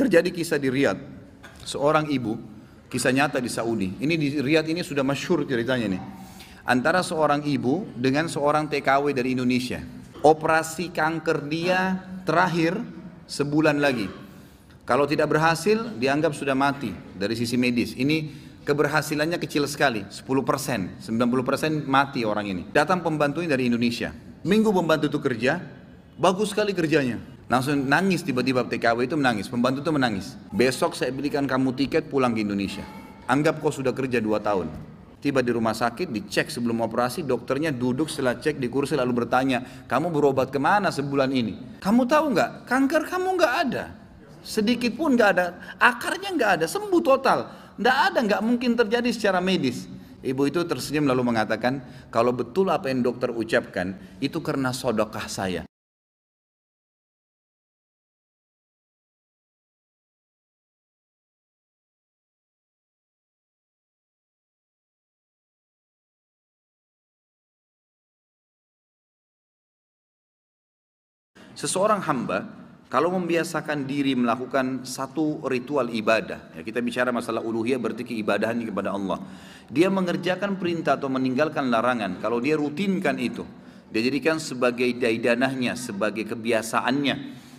Terjadi kisah di Riyadh. Seorang ibu, kisah nyata di Saudi. Ini di Riyadh ini sudah masyhur ceritanya nih. Antara seorang ibu dengan seorang TKW dari Indonesia. Operasi kanker dia terakhir sebulan lagi. Kalau tidak berhasil, dianggap sudah mati dari sisi medis. Ini keberhasilannya kecil sekali, 10%, 90% mati orang ini. Datang pembantunya dari Indonesia. Minggu pembantu itu kerja, bagus sekali kerjanya. Langsung nangis tiba-tiba TKW itu menangis, pembantu itu menangis. Besok saya belikan kamu tiket pulang ke Indonesia. Anggap kau sudah kerja 2 tahun. Tiba di rumah sakit, dicek sebelum operasi, dokternya duduk setelah cek di kursi lalu bertanya, kamu berobat ke mana sebulan ini? Kamu tahu nggak, kanker kamu nggak ada. Sedikit pun nggak ada, akarnya nggak ada, sembuh total. Nggak ada, nggak mungkin terjadi secara medis. Ibu itu tersenyum lalu mengatakan, kalau betul apa yang dokter ucapkan, itu karena sodokah saya. Seseorang hamba kalau membiasakan diri melakukan satu ritual ibadah, ya kita bicara masalah uluhiyah berarti keibadahan kepada Allah. Dia mengerjakan perintah atau meninggalkan larangan. Kalau dia rutinkan itu, dia jadikan sebagai daidanahnya, sebagai kebiasaannya,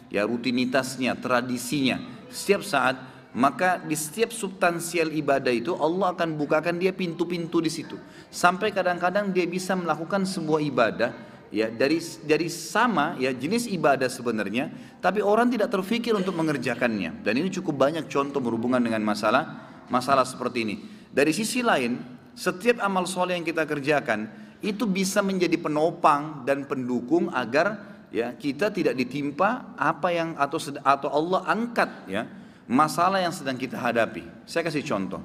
ya rutinitasnya, tradisinya. Setiap saat, maka di setiap substansial ibadah itu Allah akan bukakan dia pintu-pintu di situ. Sampai kadang-kadang dia bisa melakukan sebuah ibadah ya dari dari sama ya jenis ibadah sebenarnya tapi orang tidak terfikir untuk mengerjakannya. Dan ini cukup banyak contoh berhubungan dengan masalah masalah seperti ini. Dari sisi lain setiap amal soleh yang kita kerjakan itu bisa menjadi penopang dan pendukung agar ya kita tidak ditimpa apa yang atau atau Allah angkat ya masalah yang sedang kita hadapi. Saya kasih contoh.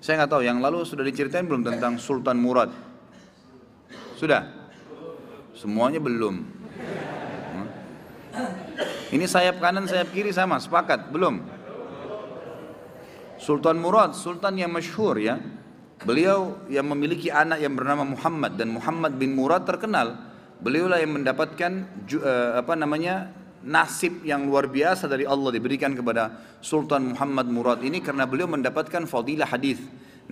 Saya nggak tahu yang lalu sudah diceritain belum tentang Sultan Murad? Sudah Semuanya belum. Ini sayap kanan, sayap kiri sama, sepakat? Belum. Sultan Murad, sultan yang masyhur ya. Beliau yang memiliki anak yang bernama Muhammad dan Muhammad bin Murad terkenal. Beliaulah yang mendapatkan uh, apa namanya nasib yang luar biasa dari Allah diberikan kepada Sultan Muhammad Murad ini karena beliau mendapatkan fadilah hadis.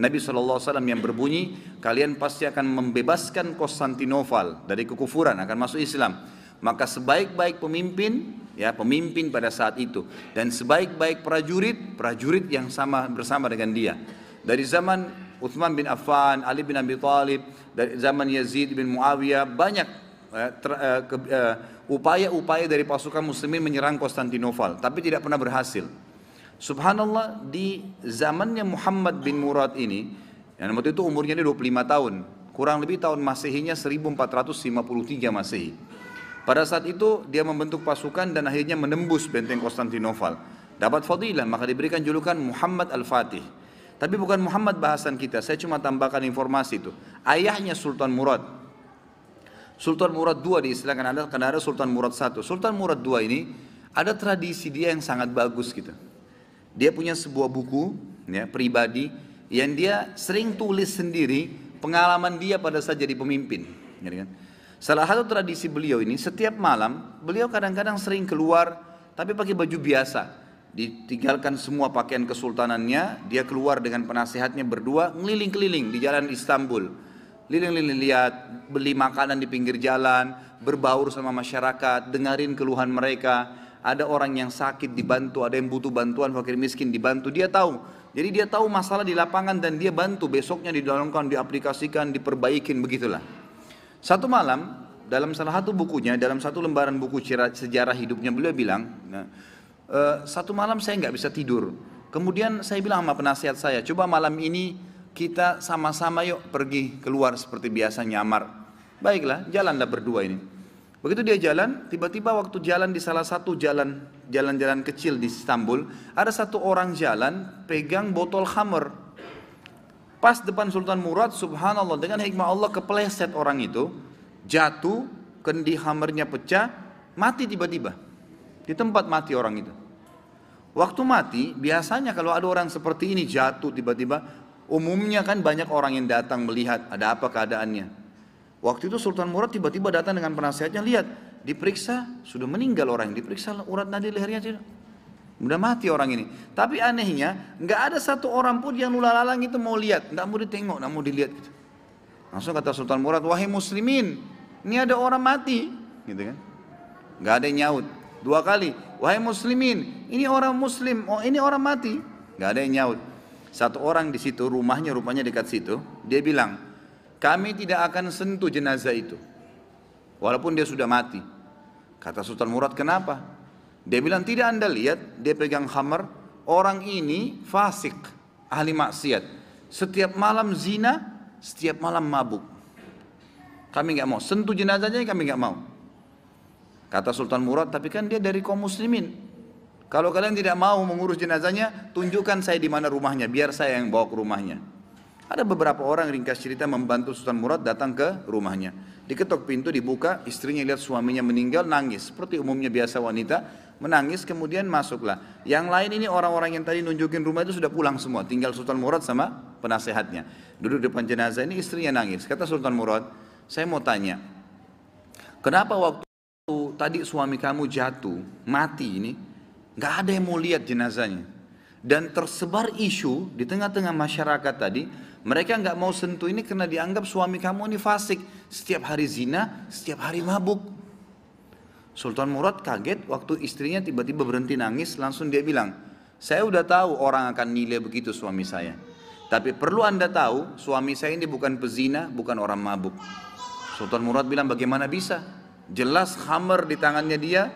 Nabi SAW yang berbunyi, kalian pasti akan membebaskan Konstantinopel dari kekufuran, akan masuk Islam. Maka sebaik-baik pemimpin, ya pemimpin pada saat itu, dan sebaik-baik prajurit, prajurit yang sama bersama dengan dia. Dari zaman Uthman bin Affan, Ali bin Abi Thalib, dari zaman Yazid bin Muawiyah, banyak eh, eh, upaya-upaya dari pasukan muslimin menyerang Konstantinopel, tapi tidak pernah berhasil. Subhanallah di zamannya Muhammad bin Murad ini, yang waktu itu umurnya dia 25 tahun, kurang lebih tahun Masehinya 1453 Masehi. Pada saat itu dia membentuk pasukan dan akhirnya menembus benteng Konstantinopel. Dapat fadilah maka diberikan julukan Muhammad Al-Fatih. Tapi bukan Muhammad bahasan kita, saya cuma tambahkan informasi itu. Ayahnya Sultan Murad. Sultan Murad II diistilahkan ada karena ada Sultan Murad I. Sultan Murad II ini ada tradisi dia yang sangat bagus gitu. Dia punya sebuah buku ya, pribadi yang dia sering tulis sendiri pengalaman dia pada saat jadi pemimpin. Ya kan? Salah satu tradisi beliau ini setiap malam beliau kadang-kadang sering keluar tapi pakai baju biasa. Ditinggalkan semua pakaian kesultanannya, dia keluar dengan penasehatnya berdua ngeliling-keliling di jalan Istanbul. Liling-liling lihat, beli makanan di pinggir jalan, berbaur sama masyarakat, dengarin keluhan mereka, ada orang yang sakit dibantu, ada yang butuh bantuan fakir miskin dibantu, dia tahu. Jadi dia tahu masalah di lapangan dan dia bantu besoknya didalamkan, diaplikasikan, diperbaikin begitulah. Satu malam dalam salah satu bukunya, dalam satu lembaran buku sejarah hidupnya beliau bilang, nah, e, satu malam saya nggak bisa tidur. Kemudian saya bilang sama penasihat saya, coba malam ini kita sama-sama yuk pergi keluar seperti biasa nyamar. Baiklah, jalanlah berdua ini. Begitu dia jalan, tiba-tiba waktu jalan di salah satu jalan jalan-jalan kecil di Istanbul, ada satu orang jalan pegang botol khamer. Pas depan Sultan Murad, subhanallah dengan hikmah Allah kepleset orang itu, jatuh, kendi khamernya pecah, mati tiba-tiba. Di tempat mati orang itu. Waktu mati, biasanya kalau ada orang seperti ini jatuh tiba-tiba, umumnya kan banyak orang yang datang melihat ada apa keadaannya. Waktu itu Sultan Murad tiba-tiba datang dengan penasihatnya, lihat, diperiksa, sudah meninggal orang, diperiksa urat nadi lehernya tidak. Udah mati orang ini. Tapi anehnya, nggak ada satu orang pun yang lalang itu mau lihat, nggak mau ditengok, nggak mau dilihat gitu. Langsung kata Sultan Murad, wahai muslimin, ini ada orang mati, gitu kan? Nggak ada yang nyaut. Dua kali, wahai muslimin, ini orang muslim, oh ini orang mati, nggak ada yang nyaut. Satu orang di situ, rumahnya rupanya dekat situ, dia bilang, kami tidak akan sentuh jenazah itu, walaupun dia sudah mati. Kata Sultan Murad, kenapa? Dia bilang tidak anda lihat dia pegang hammer orang ini fasik ahli maksiat. Setiap malam zina setiap malam mabuk. Kami nggak mau. Sentuh jenazahnya kami nggak mau. Kata Sultan Murad tapi kan dia dari kaum muslimin. Kalau kalian tidak mau mengurus jenazahnya tunjukkan saya di mana rumahnya biar saya yang bawa ke rumahnya ada beberapa orang ringkas cerita membantu Sultan Murad datang ke rumahnya diketok pintu dibuka istrinya lihat suaminya meninggal nangis seperti umumnya biasa wanita menangis kemudian masuklah. Yang lain ini orang-orang yang tadi nunjukin rumah itu sudah pulang semua, tinggal Sultan Murad sama penasehatnya. Duduk depan jenazah ini istrinya nangis. Kata Sultan Murad, saya mau tanya, kenapa waktu tadi suami kamu jatuh, mati ini, nggak ada yang mau lihat jenazahnya. Dan tersebar isu di tengah-tengah masyarakat tadi, mereka nggak mau sentuh ini karena dianggap suami kamu ini fasik. Setiap hari zina, setiap hari mabuk. Sultan Murad kaget waktu istrinya tiba-tiba berhenti nangis, langsung dia bilang, saya udah tahu orang akan nilai begitu suami saya. Tapi perlu anda tahu, suami saya ini bukan pezina, bukan orang mabuk. Sultan Murad bilang, bagaimana bisa? Jelas hammer di tangannya dia,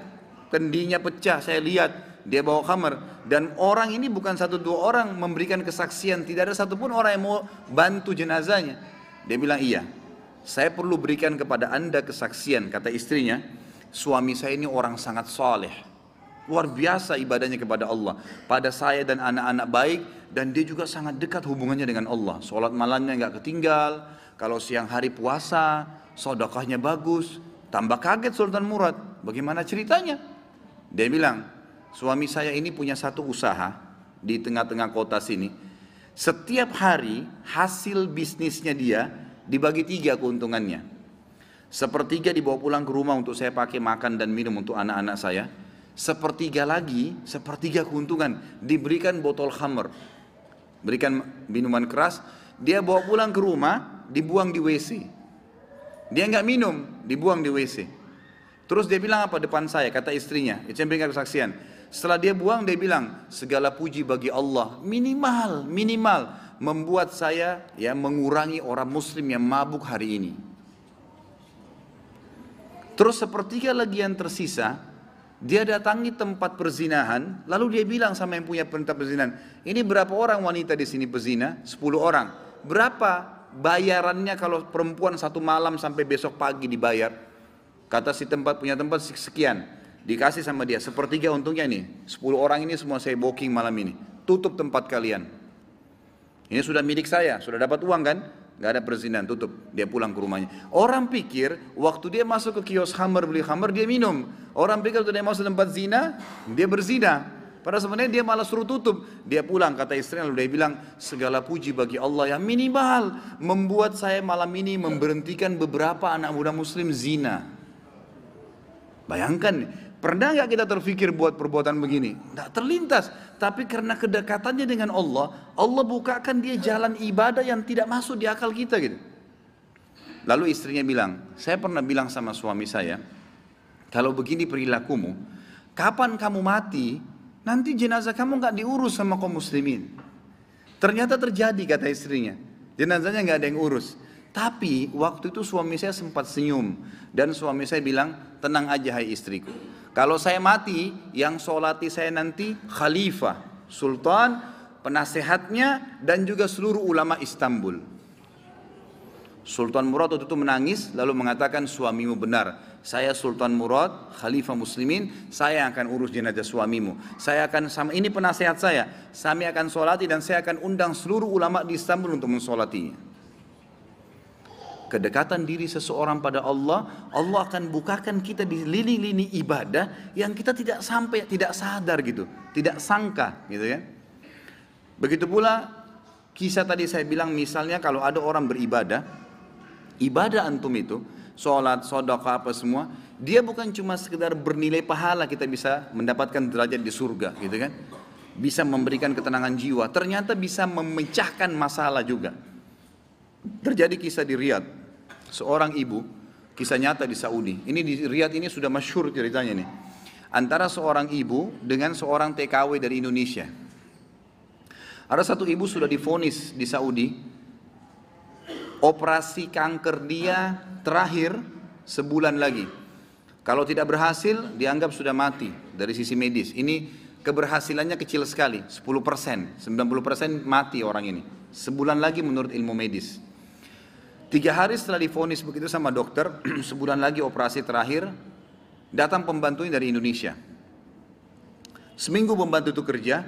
kendinya pecah, saya lihat. Dia bawa hammer. Dan orang ini bukan satu dua orang memberikan kesaksian. Tidak ada satupun orang yang mau bantu jenazahnya. Dia bilang, iya. Saya perlu berikan kepada anda kesaksian, kata istrinya suami saya ini orang sangat soleh. Luar biasa ibadahnya kepada Allah. Pada saya dan anak-anak baik dan dia juga sangat dekat hubungannya dengan Allah. Sholat malamnya nggak ketinggal. Kalau siang hari puasa, sodokahnya bagus. Tambah kaget Sultan Murad. Bagaimana ceritanya? Dia bilang, suami saya ini punya satu usaha di tengah-tengah kota sini. Setiap hari hasil bisnisnya dia dibagi tiga keuntungannya. Sepertiga dibawa pulang ke rumah untuk saya pakai makan dan minum untuk anak-anak saya. Sepertiga lagi, sepertiga keuntungan diberikan botol khamr. Berikan minuman keras, dia bawa pulang ke rumah, dibuang di WC. Dia nggak minum, dibuang di WC. Terus dia bilang apa depan saya, kata istrinya, itu yang kesaksian. Setelah dia buang, dia bilang, segala puji bagi Allah, minimal, minimal, membuat saya ya mengurangi orang muslim yang mabuk hari ini. Terus sepertiga lagi yang tersisa, dia datangi tempat perzinahan, lalu dia bilang sama yang punya perintah perzinahan, ini berapa orang wanita di sini pezina? 10 orang. Berapa bayarannya kalau perempuan satu malam sampai besok pagi dibayar? Kata si tempat punya tempat sekian, dikasih sama dia. Sepertiga untungnya nih, 10 orang ini semua saya booking malam ini, tutup tempat kalian. Ini sudah milik saya, sudah dapat uang kan? nggak ada perzinahan tutup. Dia pulang ke rumahnya. Orang pikir waktu dia masuk ke kios hammer beli hammer dia minum. Orang pikir waktu dia masuk tempat zina dia berzina. Pada sebenarnya dia malah suruh tutup. Dia pulang kata istrinya. Lalu dia bilang segala puji bagi Allah yang minimal membuat saya malam ini memberhentikan beberapa anak muda muslim zina. Bayangkan Pernah nggak kita terfikir buat perbuatan begini? Tidak terlintas. Tapi karena kedekatannya dengan Allah, Allah bukakan dia jalan ibadah yang tidak masuk di akal kita gitu. Lalu istrinya bilang, saya pernah bilang sama suami saya, kalau begini perilakumu, kapan kamu mati, nanti jenazah kamu nggak diurus sama kaum muslimin. Ternyata terjadi kata istrinya, jenazahnya nggak ada yang urus. Tapi waktu itu suami saya sempat senyum dan suami saya bilang, tenang aja hai istriku kalau saya mati, yang solati saya nanti khalifah, sultan, penasehatnya, dan juga seluruh ulama Istanbul. Sultan Murad waktu itu menangis lalu mengatakan suamimu benar. Saya Sultan Murad, Khalifah Muslimin, saya akan urus jenazah suamimu. Saya akan sama ini penasehat saya. Kami akan solati dan saya akan undang seluruh ulama di Istanbul untuk mensolatinya kedekatan diri seseorang pada Allah, Allah akan bukakan kita di lini-lini ibadah yang kita tidak sampai, tidak sadar gitu, tidak sangka gitu ya. Begitu pula kisah tadi saya bilang misalnya kalau ada orang beribadah, ibadah antum itu, sholat, sodaka apa semua, Dia bukan cuma sekedar bernilai pahala kita bisa mendapatkan derajat di surga gitu kan. Bisa memberikan ketenangan jiwa, ternyata bisa memecahkan masalah juga. Terjadi kisah di Riyadh, seorang ibu, kisah nyata di Saudi. Ini di Riyadh ini sudah masyhur ceritanya nih. Antara seorang ibu dengan seorang TKW dari Indonesia. Ada satu ibu sudah difonis di Saudi, operasi kanker dia terakhir sebulan lagi. Kalau tidak berhasil, dianggap sudah mati dari sisi medis. Ini keberhasilannya kecil sekali, 10%, 90% mati orang ini. Sebulan lagi menurut ilmu medis. Tiga hari setelah difonis begitu sama dokter, sebulan lagi operasi terakhir, datang pembantunya dari Indonesia. Seminggu pembantu itu kerja,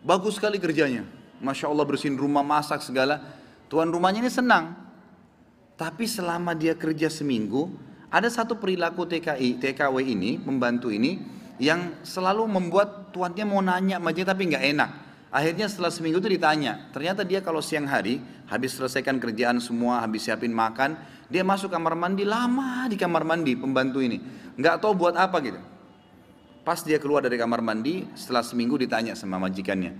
bagus sekali kerjanya. Masya Allah bersihin rumah, masak segala. Tuan rumahnya ini senang. Tapi selama dia kerja seminggu, ada satu perilaku TKI, TKW ini, membantu ini, yang selalu membuat tuannya mau nanya aja tapi nggak enak. Akhirnya setelah seminggu itu ditanya, ternyata dia kalau siang hari, habis selesaikan kerjaan semua, habis siapin makan, dia masuk kamar mandi lama di kamar mandi pembantu ini. Nggak tahu buat apa gitu. Pas dia keluar dari kamar mandi, setelah seminggu ditanya sama majikannya,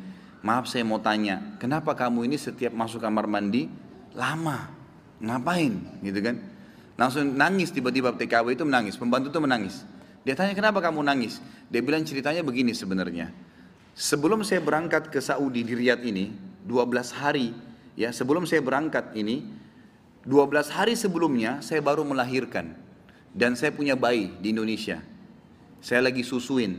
maaf saya mau tanya, kenapa kamu ini setiap masuk kamar mandi lama? Ngapain? Gitu kan? Langsung nangis tiba-tiba TKW itu menangis, pembantu itu menangis. Dia tanya kenapa kamu nangis? Dia bilang ceritanya begini sebenarnya. Sebelum saya berangkat ke Saudi di Riyadh ini, 12 hari ya sebelum saya berangkat ini, 12 hari sebelumnya saya baru melahirkan dan saya punya bayi di Indonesia. Saya lagi susuin.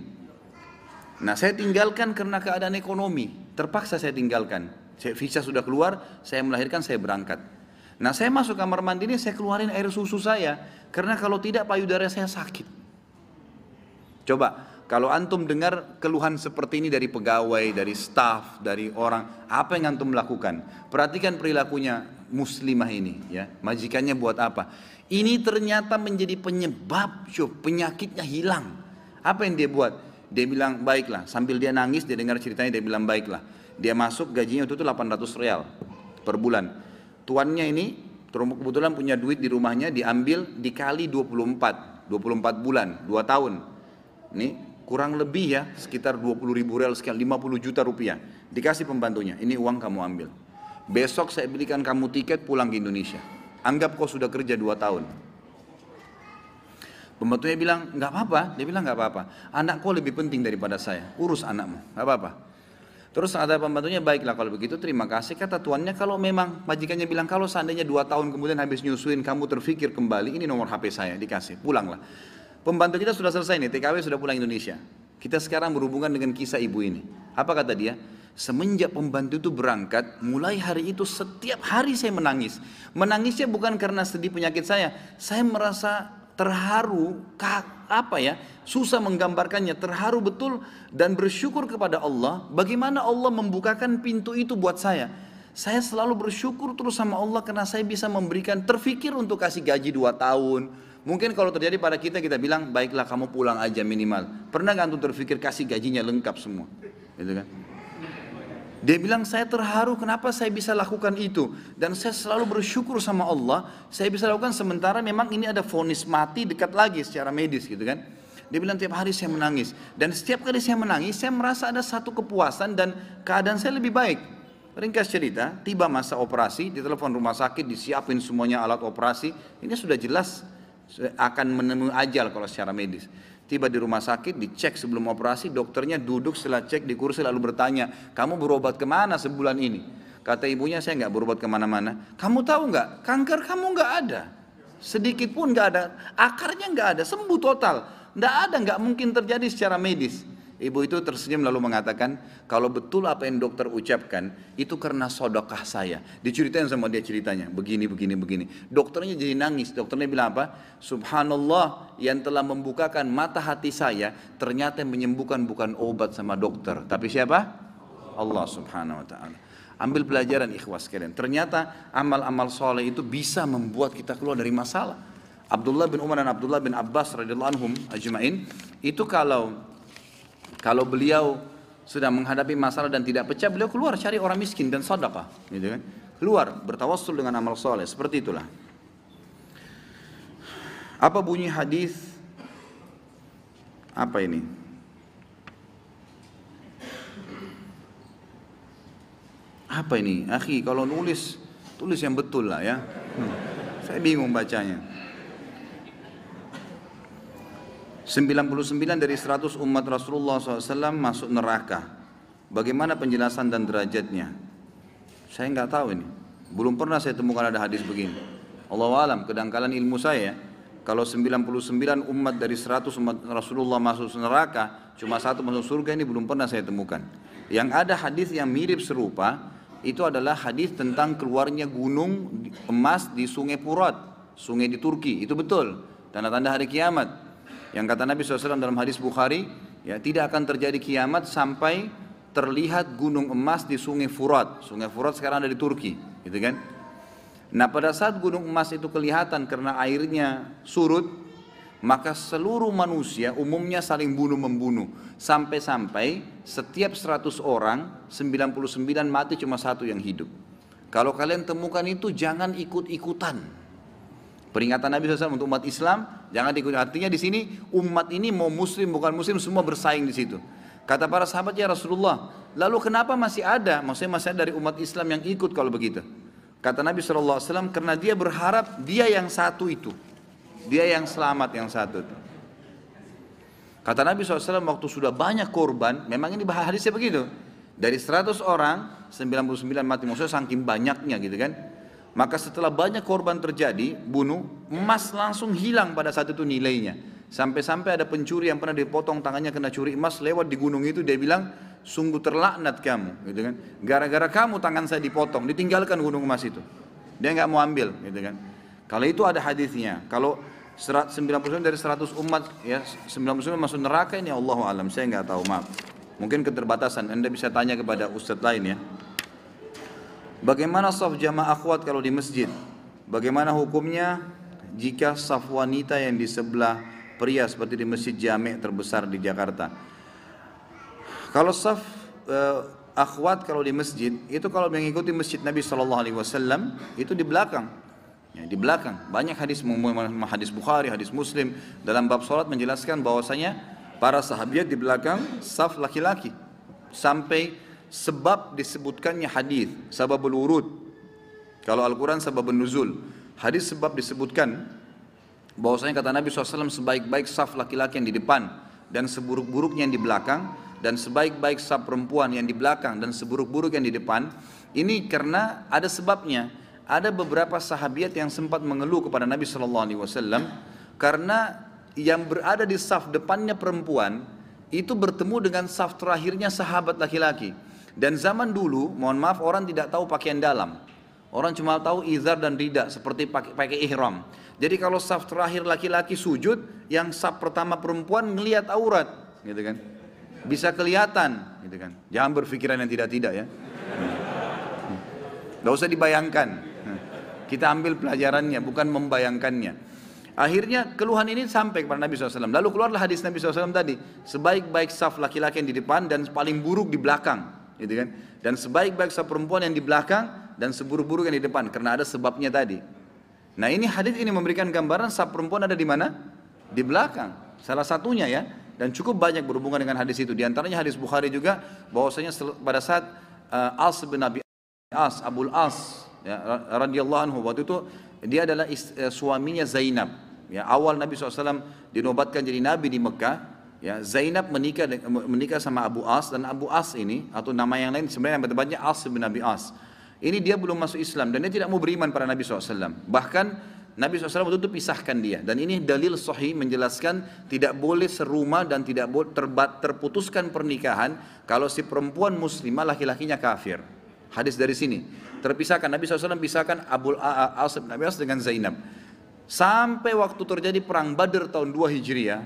Nah saya tinggalkan karena keadaan ekonomi, terpaksa saya tinggalkan. Saya visa sudah keluar, saya melahirkan, saya berangkat. Nah saya masuk kamar mandi ini saya keluarin air susu saya karena kalau tidak payudara saya sakit. Coba kalau antum dengar keluhan seperti ini dari pegawai, dari staff, dari orang, apa yang antum lakukan? Perhatikan perilakunya muslimah ini, ya. Majikannya buat apa? Ini ternyata menjadi penyebab, cuy, penyakitnya hilang. Apa yang dia buat? Dia bilang baiklah. Sambil dia nangis, dia dengar ceritanya, dia bilang baiklah. Dia masuk gajinya itu tuh 800 real per bulan tuannya ini kebetulan punya duit di rumahnya diambil dikali 24 24 bulan 2 tahun ini kurang lebih ya sekitar 20 ribu real sekian 50 juta rupiah. Dikasih pembantunya ini uang kamu ambil. Besok saya belikan kamu tiket pulang ke Indonesia. Anggap kau sudah kerja 2 tahun. Pembantunya bilang nggak apa-apa. Dia bilang nggak apa-apa. Anak kau lebih penting daripada saya. Urus anakmu. Nggak apa-apa. Terus ada pembantunya, baiklah kalau begitu terima kasih. Kata tuannya, kalau memang majikannya bilang, kalau seandainya dua tahun kemudian habis nyusuin, kamu terfikir kembali, ini nomor HP saya, dikasih, pulanglah. Pembantu kita sudah selesai nih, TKW sudah pulang Indonesia. Kita sekarang berhubungan dengan kisah ibu ini. Apa kata dia? Semenjak pembantu itu berangkat, mulai hari itu setiap hari saya menangis. Menangisnya bukan karena sedih penyakit saya. Saya merasa terharu, apa ya, susah menggambarkannya, terharu betul dan bersyukur kepada Allah. Bagaimana Allah membukakan pintu itu buat saya. Saya selalu bersyukur terus sama Allah karena saya bisa memberikan terfikir untuk kasih gaji dua tahun. Mungkin kalau terjadi pada kita kita bilang baiklah kamu pulang aja minimal. Pernah nggak untuk terfikir kasih gajinya lengkap semua, gitu kan? Dia bilang saya terharu kenapa saya bisa lakukan itu dan saya selalu bersyukur sama Allah saya bisa lakukan sementara memang ini ada vonis mati dekat lagi secara medis gitu kan. Dia bilang tiap hari saya menangis dan setiap kali saya menangis saya merasa ada satu kepuasan dan keadaan saya lebih baik. Ringkas cerita, tiba masa operasi, di telepon rumah sakit, disiapin semuanya alat operasi. Ini sudah jelas akan menemui ajal kalau secara medis. Tiba di rumah sakit, dicek sebelum operasi, dokternya duduk setelah cek di kursi lalu bertanya, kamu berobat ke mana sebulan ini? Kata ibunya, saya nggak berobat ke mana-mana. Kamu tahu nggak, kanker kamu nggak ada. Sedikit pun nggak ada, akarnya nggak ada, sembuh total. Nggak ada, nggak mungkin terjadi secara medis. Ibu itu tersenyum lalu mengatakan, kalau betul apa yang dokter ucapkan, itu karena sodokah saya. Diceritain sama dia ceritanya, begini, begini, begini. Dokternya jadi nangis, dokternya bilang apa? Subhanallah yang telah membukakan mata hati saya, ternyata menyembuhkan bukan obat sama dokter. Tapi siapa? Allah subhanahu wa ta'ala. Ambil pelajaran ikhwas kalian. Ternyata amal-amal soleh itu bisa membuat kita keluar dari masalah. Abdullah bin Umar dan Abdullah bin Abbas radhiyallahu anhum ajmain itu kalau kalau beliau sudah menghadapi masalah dan tidak pecah, beliau keluar cari orang miskin dan sedekah, gitu kan? Keluar bertawassul dengan amal soleh, seperti itulah. Apa bunyi hadis Apa ini? Apa ini? Akhi, kalau nulis, tulis yang betul lah ya. Hmm. Saya bingung bacanya. 99 dari 100 umat Rasulullah SAW masuk neraka. Bagaimana penjelasan dan derajatnya? Saya nggak tahu ini. Belum pernah saya temukan ada hadis begini. Allah alam, kedangkalan ilmu saya. Kalau 99 umat dari 100 umat Rasulullah masuk neraka, cuma satu masuk surga ini belum pernah saya temukan. Yang ada hadis yang mirip serupa, itu adalah hadis tentang keluarnya gunung emas di sungai Purat, sungai di Turki. Itu betul, tanda-tanda hari kiamat. Yang kata Nabi SAW dalam hadis Bukhari, ya tidak akan terjadi kiamat sampai terlihat gunung emas di sungai Furat. Sungai Furat sekarang ada di Turki, gitu kan? Nah pada saat gunung emas itu kelihatan karena airnya surut, maka seluruh manusia umumnya saling bunuh membunuh sampai-sampai setiap 100 orang 99 mati cuma satu yang hidup. Kalau kalian temukan itu jangan ikut-ikutan. Peringatan Nabi SAW untuk umat Islam jangan ikut. Artinya di sini umat ini mau muslim bukan muslim semua bersaing di situ. Kata para sahabat ya Rasulullah, lalu kenapa masih ada? Maksudnya masih ada dari umat Islam yang ikut kalau begitu. Kata Nabi SAW, karena dia berharap dia yang satu itu. Dia yang selamat yang satu itu. Kata Nabi SAW, waktu sudah banyak korban, memang ini hadisnya begitu. Dari 100 orang, 99 mati. Maksudnya saking banyaknya gitu kan. Maka setelah banyak korban terjadi, bunuh, emas langsung hilang pada saat itu nilainya. Sampai-sampai ada pencuri yang pernah dipotong tangannya kena curi emas lewat di gunung itu dia bilang sungguh terlaknat kamu gitu kan. Gara-gara kamu tangan saya dipotong ditinggalkan gunung emas itu. Dia nggak mau ambil gitu kan. Kalau itu ada hadisnya kalau 90% dari 100 umat ya 90% masuk neraka ini Allah alam saya nggak tahu maaf. Mungkin keterbatasan anda bisa tanya kepada ustadz lain ya bagaimana saf jamaah akhwat kalau di masjid? Bagaimana hukumnya jika saf wanita yang di sebelah pria seperti di masjid jami' terbesar di Jakarta? Kalau saf uh, akhwat kalau di masjid itu kalau mengikuti masjid Nabi Shallallahu Alaihi Wasallam itu di belakang, ya, di belakang. Banyak hadis hadis Bukhari, hadis Muslim. Dalam bab sholat menjelaskan bahwasanya para sahabat di belakang saf laki-laki. Sampai sebab disebutkannya hadis sababul urut kalau Al-Quran sebab nuzul. Hadis sebab disebutkan bahwasanya kata Nabi SAW sebaik-baik saf laki-laki yang di depan dan seburuk-buruknya yang di belakang dan sebaik-baik sab perempuan yang di belakang dan seburuk-buruk yang di depan ini karena ada sebabnya. Ada beberapa sahabiat yang sempat mengeluh kepada Nabi Wasallam karena yang berada di saf depannya perempuan itu bertemu dengan saf terakhirnya sahabat laki-laki dan zaman dulu mohon maaf orang tidak tahu pakaian dalam. Orang cuma tahu izar dan rida seperti pakai pakai ihram. Jadi kalau saf terakhir laki-laki sujud yang saf pertama perempuan ngelihat aurat gitu kan? Bisa kelihatan gitu kan? Jangan berpikiran yang tidak-tidak ya. Gak usah dibayangkan. Kita ambil pelajarannya bukan membayangkannya. Akhirnya keluhan ini sampai kepada Nabi SAW lalu keluarlah hadis Nabi SAW tadi. Sebaik-baik saf laki-laki yang di depan dan paling buruk di belakang gitu kan dan sebaik-baik perempuan yang di belakang dan seburuk-buruk yang di depan karena ada sebabnya tadi nah ini hadis ini memberikan gambaran saf perempuan ada di mana di belakang salah satunya ya dan cukup banyak berhubungan dengan hadis itu. Di antaranya hadis Bukhari juga bahwasanya pada saat uh, As bin Abi As, Abul As ya, radhiyallahu anhu waktu itu dia adalah ist, uh, suaminya Zainab. Ya, awal Nabi SAW dinobatkan jadi nabi di Mekah. Ya, Zainab menikah menikah sama Abu As dan Abu As ini atau nama yang lain sebenarnya yang tepatnya As bin Abi As. Ini dia belum masuk Islam dan dia tidak mau beriman pada Nabi SAW. Bahkan Nabi SAW waktu itu pisahkan dia dan ini dalil sahih menjelaskan tidak boleh serumah dan tidak boleh terbat, terputuskan pernikahan kalau si perempuan muslimah laki-lakinya kafir. Hadis dari sini terpisahkan Nabi SAW pisahkan Abu As bin Abi As dengan Zainab. Sampai waktu terjadi perang Badr tahun 2 Hijriah,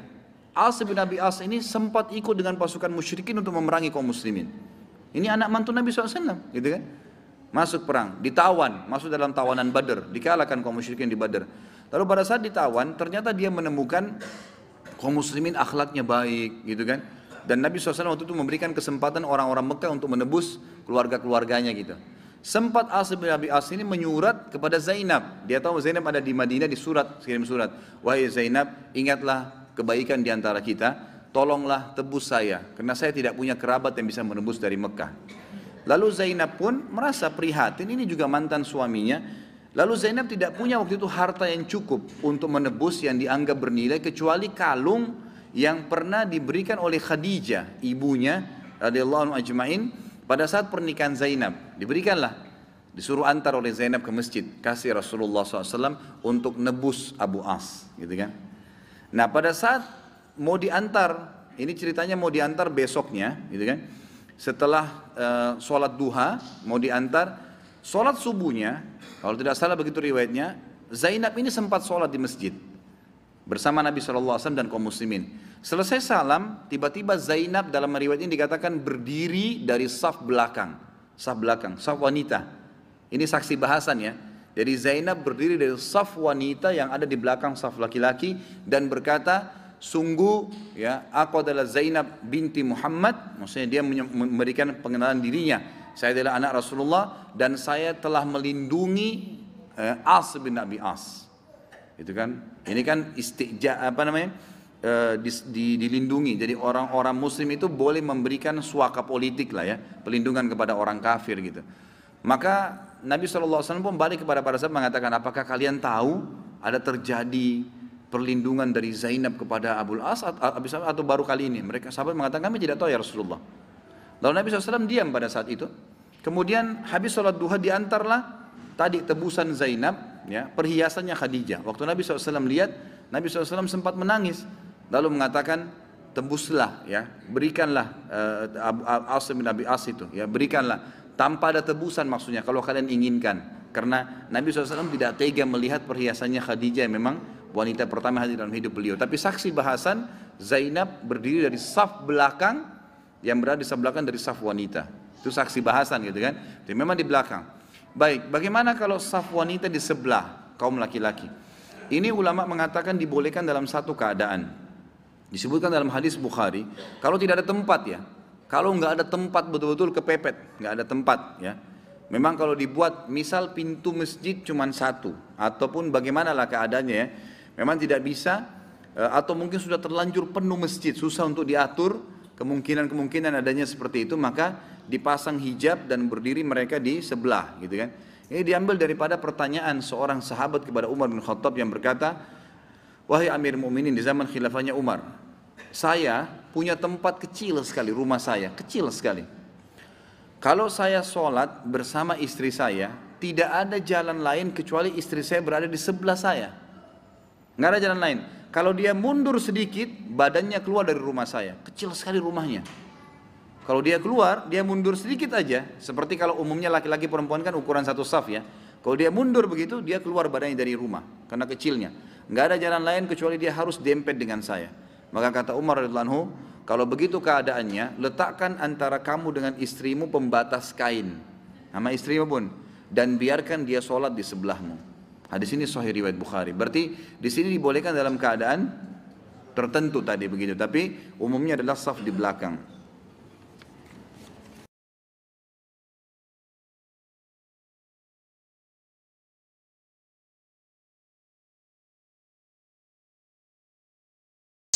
As bin Abi As ini sempat ikut dengan pasukan musyrikin untuk memerangi kaum muslimin. Ini anak mantu Nabi SAW, gitu kan? masuk perang, ditawan, masuk dalam tawanan Badr, dikalahkan kaum musyrikin di Badr. Lalu pada saat ditawan, ternyata dia menemukan kaum muslimin akhlaknya baik, gitu kan. Dan Nabi SAW waktu itu memberikan kesempatan orang-orang Mekah untuk menebus keluarga-keluarganya gitu. Sempat As bin Abi As ini menyurat kepada Zainab. Dia tahu Zainab ada di Madinah di surat, kirim surat. Wahai Zainab, ingatlah kebaikan di antara kita. tolonglah tebus saya, karena saya tidak punya kerabat yang bisa menebus dari Mekah. Lalu Zainab pun merasa prihatin, ini juga mantan suaminya. Lalu Zainab tidak punya waktu itu harta yang cukup untuk menebus yang dianggap bernilai kecuali kalung yang pernah diberikan oleh Khadijah, ibunya radhiyallahu anhu ajmain pada saat pernikahan Zainab. Diberikanlah Disuruh antar oleh Zainab ke masjid, kasih Rasulullah SAW untuk nebus Abu As, gitu kan? Nah pada saat mau diantar, ini ceritanya mau diantar besoknya, gitu kan? Setelah uh, sholat duha, mau diantar, sholat subuhnya, kalau tidak salah begitu riwayatnya, Zainab ini sempat sholat di masjid bersama Nabi SAW dan kaum muslimin. Selesai salam, tiba-tiba Zainab dalam riwayat ini dikatakan berdiri dari saf belakang, saf belakang, saf wanita. Ini saksi bahasan ya. Jadi Zainab berdiri dari saf wanita yang ada di belakang saf laki-laki dan berkata, sungguh ya aku adalah Zainab binti Muhammad, maksudnya dia memberikan pengenalan dirinya. Saya adalah anak Rasulullah dan saya telah melindungi eh, As bin Abi As. Itu kan? Ini kan istija apa namanya? Eh, di, di, dilindungi. Jadi orang-orang muslim itu boleh memberikan suaka politik lah ya, pelindungan kepada orang kafir gitu. Maka Nabi SAW pun balik kepada para sahabat mengatakan, apakah kalian tahu ada terjadi perlindungan dari Zainab kepada Abu As atau baru kali ini? Mereka sahabat mengatakan, kami tidak tahu ya Rasulullah. Lalu Nabi SAW diam pada saat itu. Kemudian habis sholat duha diantarlah tadi tebusan Zainab, ya perhiasannya Khadijah. Waktu Nabi SAW lihat, Nabi SAW sempat menangis. Lalu mengatakan, tebuslah ya, berikanlah uh, Asim bin Abi As itu, ya berikanlah tanpa ada tebusan maksudnya kalau kalian inginkan. Karena Nabi SAW tidak tega melihat perhiasannya Khadijah yang memang wanita pertama hadir dalam hidup beliau. Tapi saksi bahasan Zainab berdiri dari saf belakang yang berada di saf belakang dari saf wanita. Itu saksi bahasan gitu kan? Jadi memang di belakang. Baik bagaimana kalau saf wanita di sebelah kaum laki-laki? Ini ulama mengatakan dibolehkan dalam satu keadaan. Disebutkan dalam hadis Bukhari kalau tidak ada tempat ya kalau nggak ada tempat betul-betul kepepet, nggak ada tempat ya. Memang kalau dibuat misal pintu masjid cuma satu ataupun bagaimanlah keadaannya ya. Memang tidak bisa eh, atau mungkin sudah terlanjur penuh masjid, susah untuk diatur, kemungkinan-kemungkinan adanya seperti itu maka dipasang hijab dan berdiri mereka di sebelah gitu kan. Ini diambil daripada pertanyaan seorang sahabat kepada Umar bin Khattab yang berkata, "Wahai Amir Mu'minin di zaman khilafahnya Umar, saya punya tempat kecil sekali, rumah saya, kecil sekali. Kalau saya sholat bersama istri saya, tidak ada jalan lain kecuali istri saya berada di sebelah saya. Nggak ada jalan lain. Kalau dia mundur sedikit, badannya keluar dari rumah saya. Kecil sekali rumahnya. Kalau dia keluar, dia mundur sedikit aja. Seperti kalau umumnya laki-laki perempuan kan ukuran satu saf ya. Kalau dia mundur begitu, dia keluar badannya dari rumah. Karena kecilnya. Nggak ada jalan lain kecuali dia harus dempet dengan saya. Maka kata Umar radhiyallahu kalau begitu keadaannya, letakkan antara kamu dengan istrimu pembatas kain. Nama istrimu pun dan biarkan dia sholat di sebelahmu. Hadis ini sahih riwayat Bukhari. Berarti di sini dibolehkan dalam keadaan tertentu tadi begitu, tapi umumnya adalah saf di belakang.